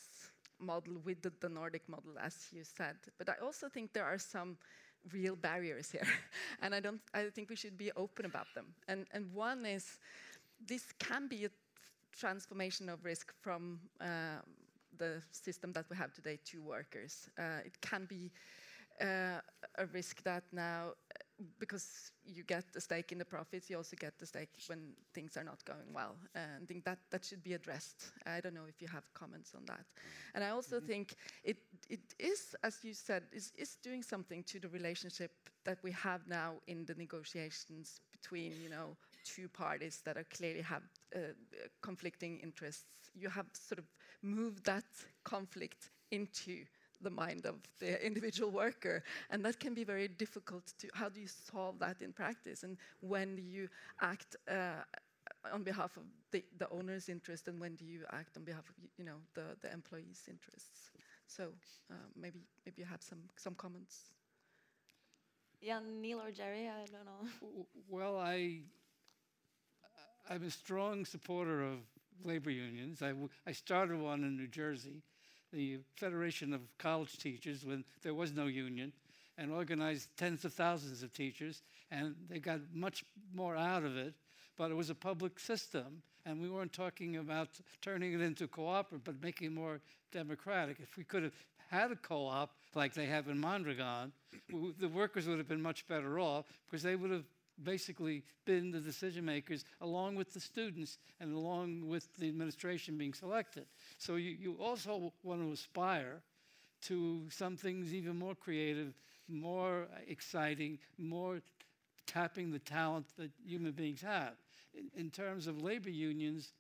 model with the, the, Nordic model, as you said. But I also think there are some real barriers here, [LAUGHS] and I don't. I think we should be open about them. And and one is this can be a transformation of risk from uh, the system that we have today to workers. Uh, it can be uh, a risk that now, because you get a stake in the profits, you also get the stake when things are not going well. And I think that, that should be addressed. I don't know if you have comments on that. And I also mm -hmm. think it, it is, as you said, is, is doing something to the relationship that we have now in the negotiations between, you know, two parties that are clearly have uh, conflicting interests. You have sort of moved that conflict into the mind of the individual worker, and that can be very difficult to. How do you solve that in practice? And when do you act uh, on behalf of the, the owner's interest, and when do you act on behalf of you know the the employee's interests? So uh, maybe maybe you have some some comments. Yeah, Neil or Jerry, I don't know. Well, I I'm a strong supporter of labor unions. I, I started one in New Jersey, the Federation of College Teachers, when there was no union, and organized tens of thousands of teachers, and they got much more out of it. But it was a public system, and we weren't talking about turning it into cooperative, but making it more democratic. If we could have had a co-op like they have in Mondragon, the workers would have been much better off because they would have basically been the decision makers along with the students and along with the administration being selected. So you, you also want to aspire to some things even more creative, more exciting, more tapping the talent that human beings have. In, in terms of labor unions,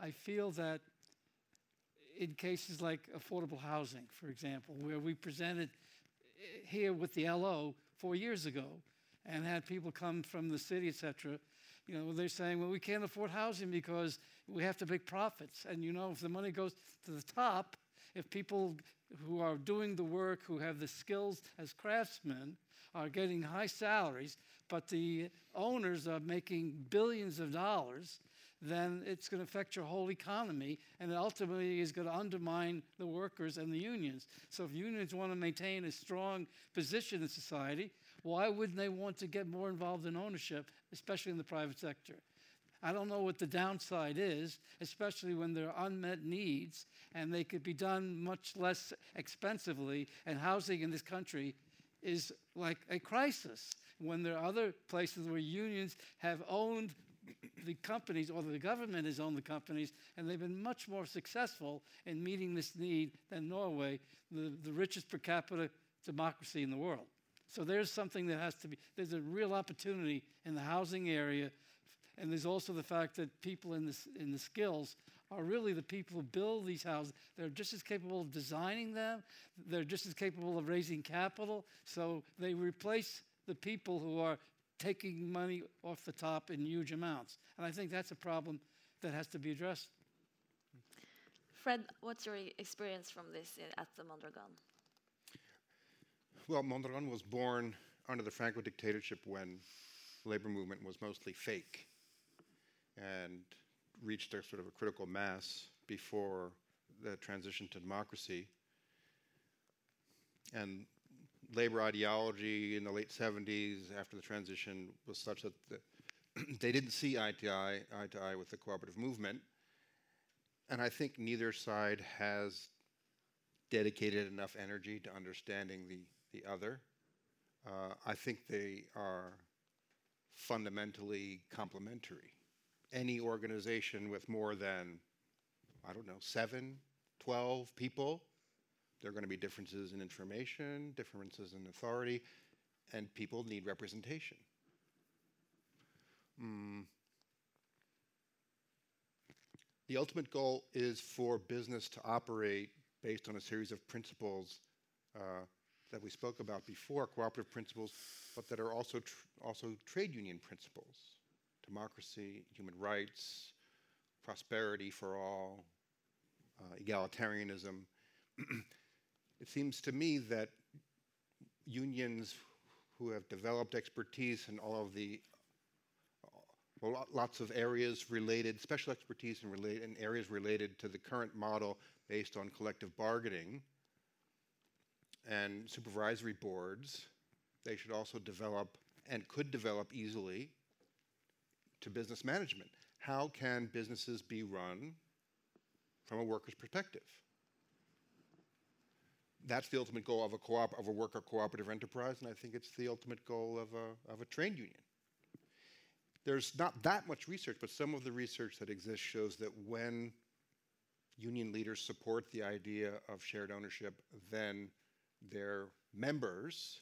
I feel that in cases like affordable housing, for example, where we presented eh, here with the LO four years ago, and had people come from the city, etc. You know, they're saying, well, we can't afford housing because we have to make profits. And you know, if the money goes to the top, if people who are doing the work, who have the skills as craftsmen, are getting high salaries, but the owners are making billions of dollars, then it's going to affect your whole economy, and it ultimately is going to undermine the workers and the unions. So, if unions want to maintain a strong position in society, why wouldn't they want to get more involved in ownership, especially in the private sector? I don't know what the downside is, especially when there are unmet needs and they could be done much less expensively. And housing in this country is like a crisis when there are other places where unions have owned the companies or the government has owned the companies and they've been much more successful in meeting this need than Norway, the, the richest per capita democracy in the world. So there's something that has to be, there's a real opportunity in the housing area. And there's also the fact that people in, this, in the skills are really the people who build these houses. They're just as capable of designing them, they're just as capable of raising capital. So they replace the people who are taking money off the top in huge amounts. And I think that's a problem that has to be addressed. Fred, what's your experience from this at the Mondragon? Well, Mondragon was born under the Franco dictatorship when the labor movement was mostly fake and reached a sort of a critical mass before the transition to democracy. And labor ideology in the late 70s after the transition was such that the [CLEARS THROAT] they didn't see eye to eye, eye to eye with the cooperative movement. And I think neither side has dedicated enough energy to understanding the, the other. Uh, I think they are fundamentally complementary. Any organization with more than, I don't know, seven, 12 people, there are going to be differences in information, differences in authority, and people need representation. Mm. The ultimate goal is for business to operate based on a series of principles uh, that we spoke about before, cooperative principles, but that are also tr also trade union principles: democracy, human rights, prosperity for all, uh, egalitarianism. [CLEARS THROAT] it seems to me that unions who have developed expertise in all of the well, lots of areas related, special expertise in, relate, in areas related to the current model based on collective bargaining and supervisory boards. They should also develop and could develop easily to business management. How can businesses be run from a worker's perspective? That's the ultimate goal of a, co-op, of a worker cooperative enterprise, and I think it's the ultimate goal of a, of a trade union. There's not that much research, but some of the research that exists shows that when union leaders support the idea of shared ownership, then their members,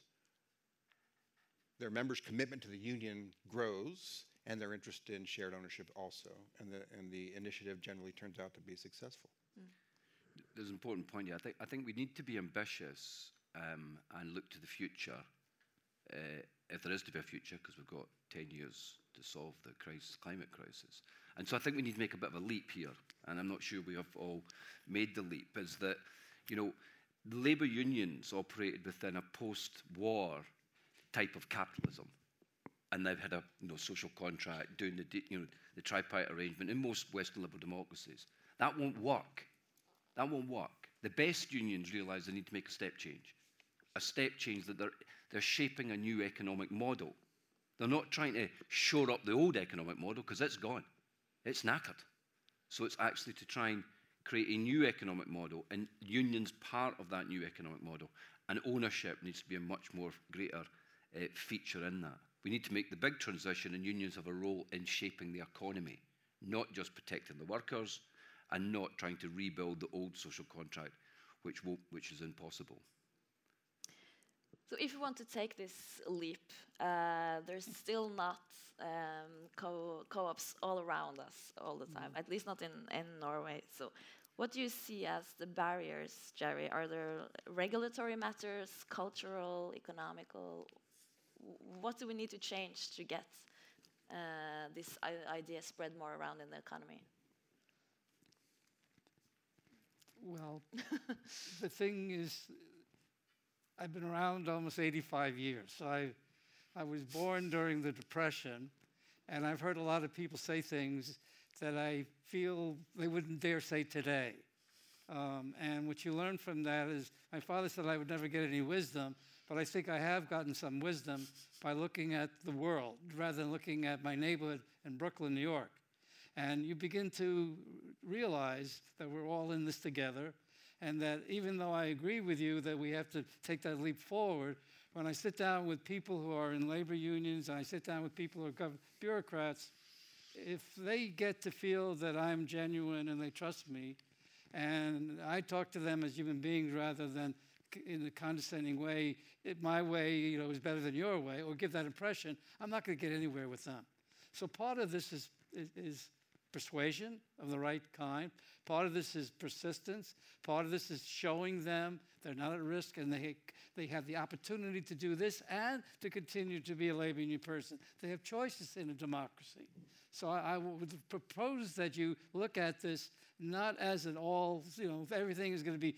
their members' commitment to the union grows, and their interest in shared ownership also, and the and the initiative generally turns out to be successful. Mm. There's an important point here. I think I think we need to be ambitious um, and look to the future, uh, if there is to be a future, because we've got ten years to solve the crisis, climate crisis. And so I think we need to make a bit of a leap here, and I'm not sure we have all made the leap, is that, you know, labour unions operated within a post-war type of capitalism. And they've had a you know, social contract, doing the, you know, the tripartite arrangement in most Western liberal democracies. That won't work. That won't work. The best unions realise they need to make a step change. A step change that they're, they're shaping a new economic model they're not trying to shore up the old economic model because it's gone, it's knackered. So it's actually to try and create a new economic model, and unions part of that new economic model. And ownership needs to be a much more greater uh, feature in that. We need to make the big transition, and unions have a role in shaping the economy, not just protecting the workers and not trying to rebuild the old social contract, which, which is impossible. So if you want to take this leap, uh, there's still not um, co- co-ops all around us all the time, mm. at least not in, in Norway. So what do you see as the barriers, Jerry? Are there regulatory matters, cultural, economical? What do we need to change to get uh, this idea spread more around in the economy? Well, [LAUGHS] the thing is, I've been around almost 85 years. So I, I was born during the Depression, and I've heard a lot of people say things that I feel they wouldn't dare say today. Um, and what you learn from that is my father said I would never get any wisdom, but I think I have gotten some wisdom by looking at the world rather than looking at my neighborhood in Brooklyn, New York. And you begin to realize that we're all in this together and that even though I agree with you that we have to take that leap forward, when I sit down with people who are in labor unions and I sit down with people who are bureaucrats, if they get to feel that I'm genuine and they trust me, and I talk to them as human beings rather than in a condescending way, it, my way, you know, is better than your way, or give that impression, I'm not going to get anywhere with them. So part of this is, is, is persuasion of the right kind. Part of this is persistence. Part of this is showing them they're not at risk and they, they have the opportunity to do this and to continue to be a labor union person. They have choices in a democracy. So I, I would propose that you look at this not as an all, you know, everything is going to be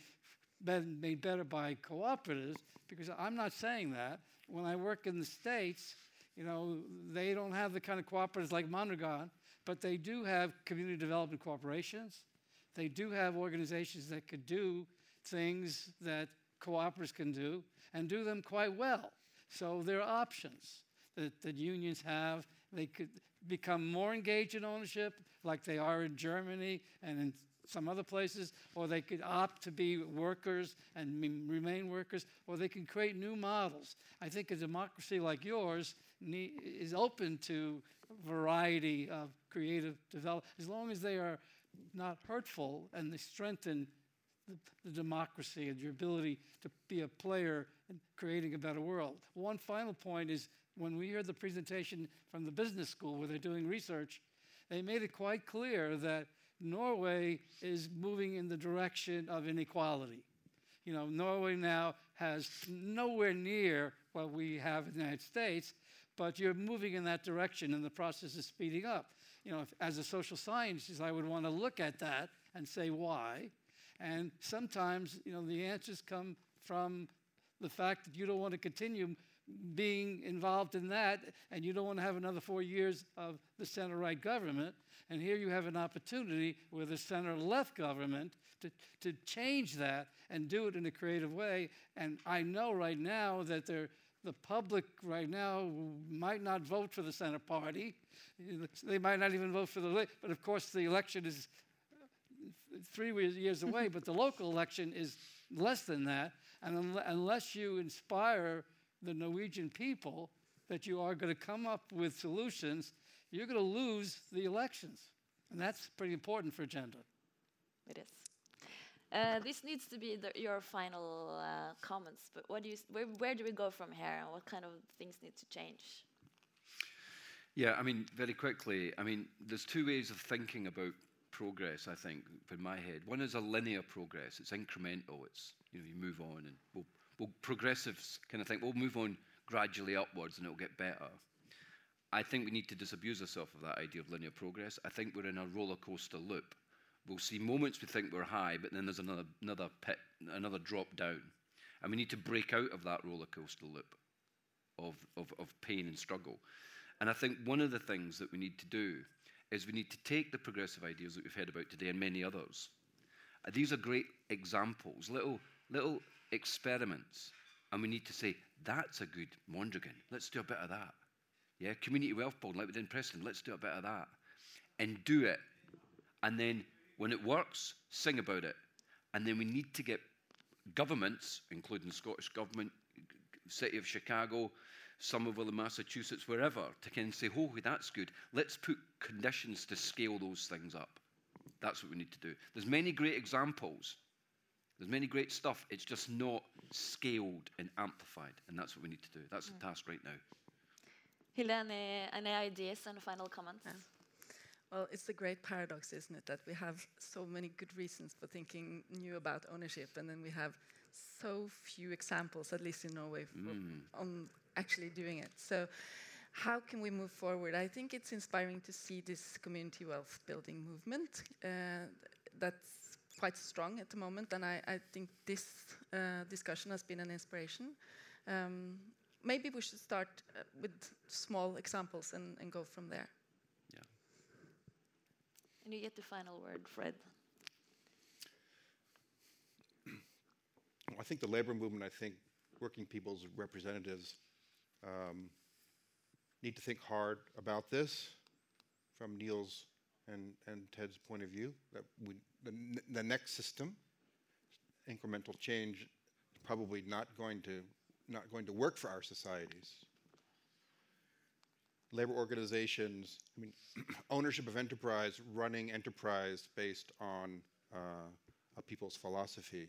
made better by cooperatives, because I'm not saying that. When I work in the States, you know, they don't have the kind of cooperatives like Mondragon, but they do have community development corporations. They do have organizations that could do things that cooperatives can do and do them quite well. So there are options that, that unions have. They could become more engaged in ownership, like they are in Germany and in some other places, or they could opt to be workers and remain workers, or they can create new models. I think a democracy like yours is open to variety of creative development, as long as they are not hurtful and they strengthen the, the, democracy and your ability to be a player in creating a better world. One final point is when we heard the presentation from the business school where they're doing research, they made it quite clear that Norway is moving in the direction of inequality. You know, Norway now has nowhere near what we have in the United States, but you're moving in that direction and the process is speeding up. You know, if, as a social scientist, I would want to look at that and say why. And sometimes, you know, the answers come from the fact that you don't want to continue being involved in that and you don't want to have another four years of the center right government. And here you have an opportunity with a center left government to, to change that and do it in a creative way. And I know right now that there the public right now might not vote for the center party. They might not even vote for the, but of course the election is uh, three years away, [LAUGHS] but the local election is less than that. And unless you inspire the Norwegian people that you are going to come up with solutions, you're going to lose the elections. And that's pretty important for agenda. It is. Uh, this needs to be the, your final uh, comments, but what do you, where, where do we go from here and what kind of things need to change? Yeah, I mean, very quickly, I mean, there's two ways of thinking about progress, I think, in my head. One is a linear progress, it's incremental, it's, you know, you move on and we'll, we'll progressives kind of think, we'll move on gradually upwards and it'll get better. I think we need to disabuse ourselves of that idea of linear progress. I think we're in a roller coaster loop We'll see moments we think we're high, but then there's another, another pit, another drop down. And we need to break out of that roller coaster loop of, of, of pain and struggle. And I think one of the things that we need to do is we need to take the progressive ideas that we've heard about today and many others. Uh, these are great examples, little, little experiments. And we need to say, that's a good Mondragon. Let's do a bit of that. Yeah, community wealth building, like we did in Preston, let's do a bit of that. And do it. And then when it works, sing about it. And then we need to get governments, including the Scottish Government, City of Chicago, Somerville in Massachusetts, wherever, to kind of say, oh, that's good. Let's put conditions to scale those things up. That's what we need to do. There's many great examples. There's many great stuff. It's just not scaled and amplified. And that's what we need to do. That's mm. the task right now. Hilde, any, any ideas and final comments? Yeah. Well, it's a great paradox, isn't it, that we have so many good reasons for thinking new about ownership, and then we have so few examples, at least in Norway, mm. on actually doing it. So, how can we move forward? I think it's inspiring to see this community wealth building movement uh, that's quite strong at the moment, and I, I think this uh, discussion has been an inspiration. Um, maybe we should start uh, with small examples and, and go from there. And you get the final word, Fred. Well, I think the labor movement, I think working people's representatives um, need to think hard about this from Neil's and, and Ted's point of view. That we, the, the next system, incremental change, probably not going to not going to work for our societies labor organizations, I mean, [CLEARS THROAT] ownership of enterprise, running enterprise based on uh, a people's philosophy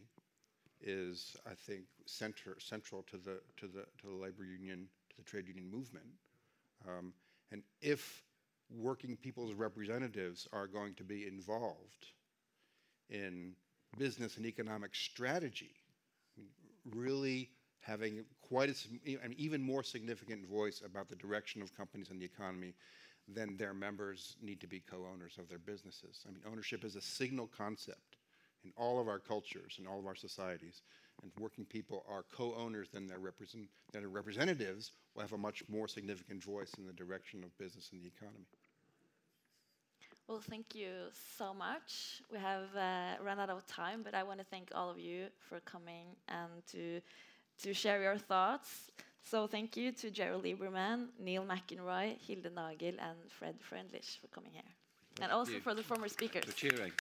is, I think, center, central to the, to, the, to the labor union, to the trade union movement. Um, and if working people's representatives are going to be involved in business and economic strategy, I mean, really having quite an even more significant voice about the direction of companies and the economy, then their members need to be co-owners of their businesses. I mean, ownership is a signal concept in all of our cultures and all of our societies. And working people are co-owners, then their, represent, their representatives will have a much more significant voice in the direction of business and the economy. Well, thank you so much. We have uh, run out of time, but I want to thank all of you for coming and to to share your thoughts. So thank you to Gerald Lieberman, Neil McEnroy, Hilde Nagel, and Fred Freundlich for coming here, and also you. for the former speakers. For cheering.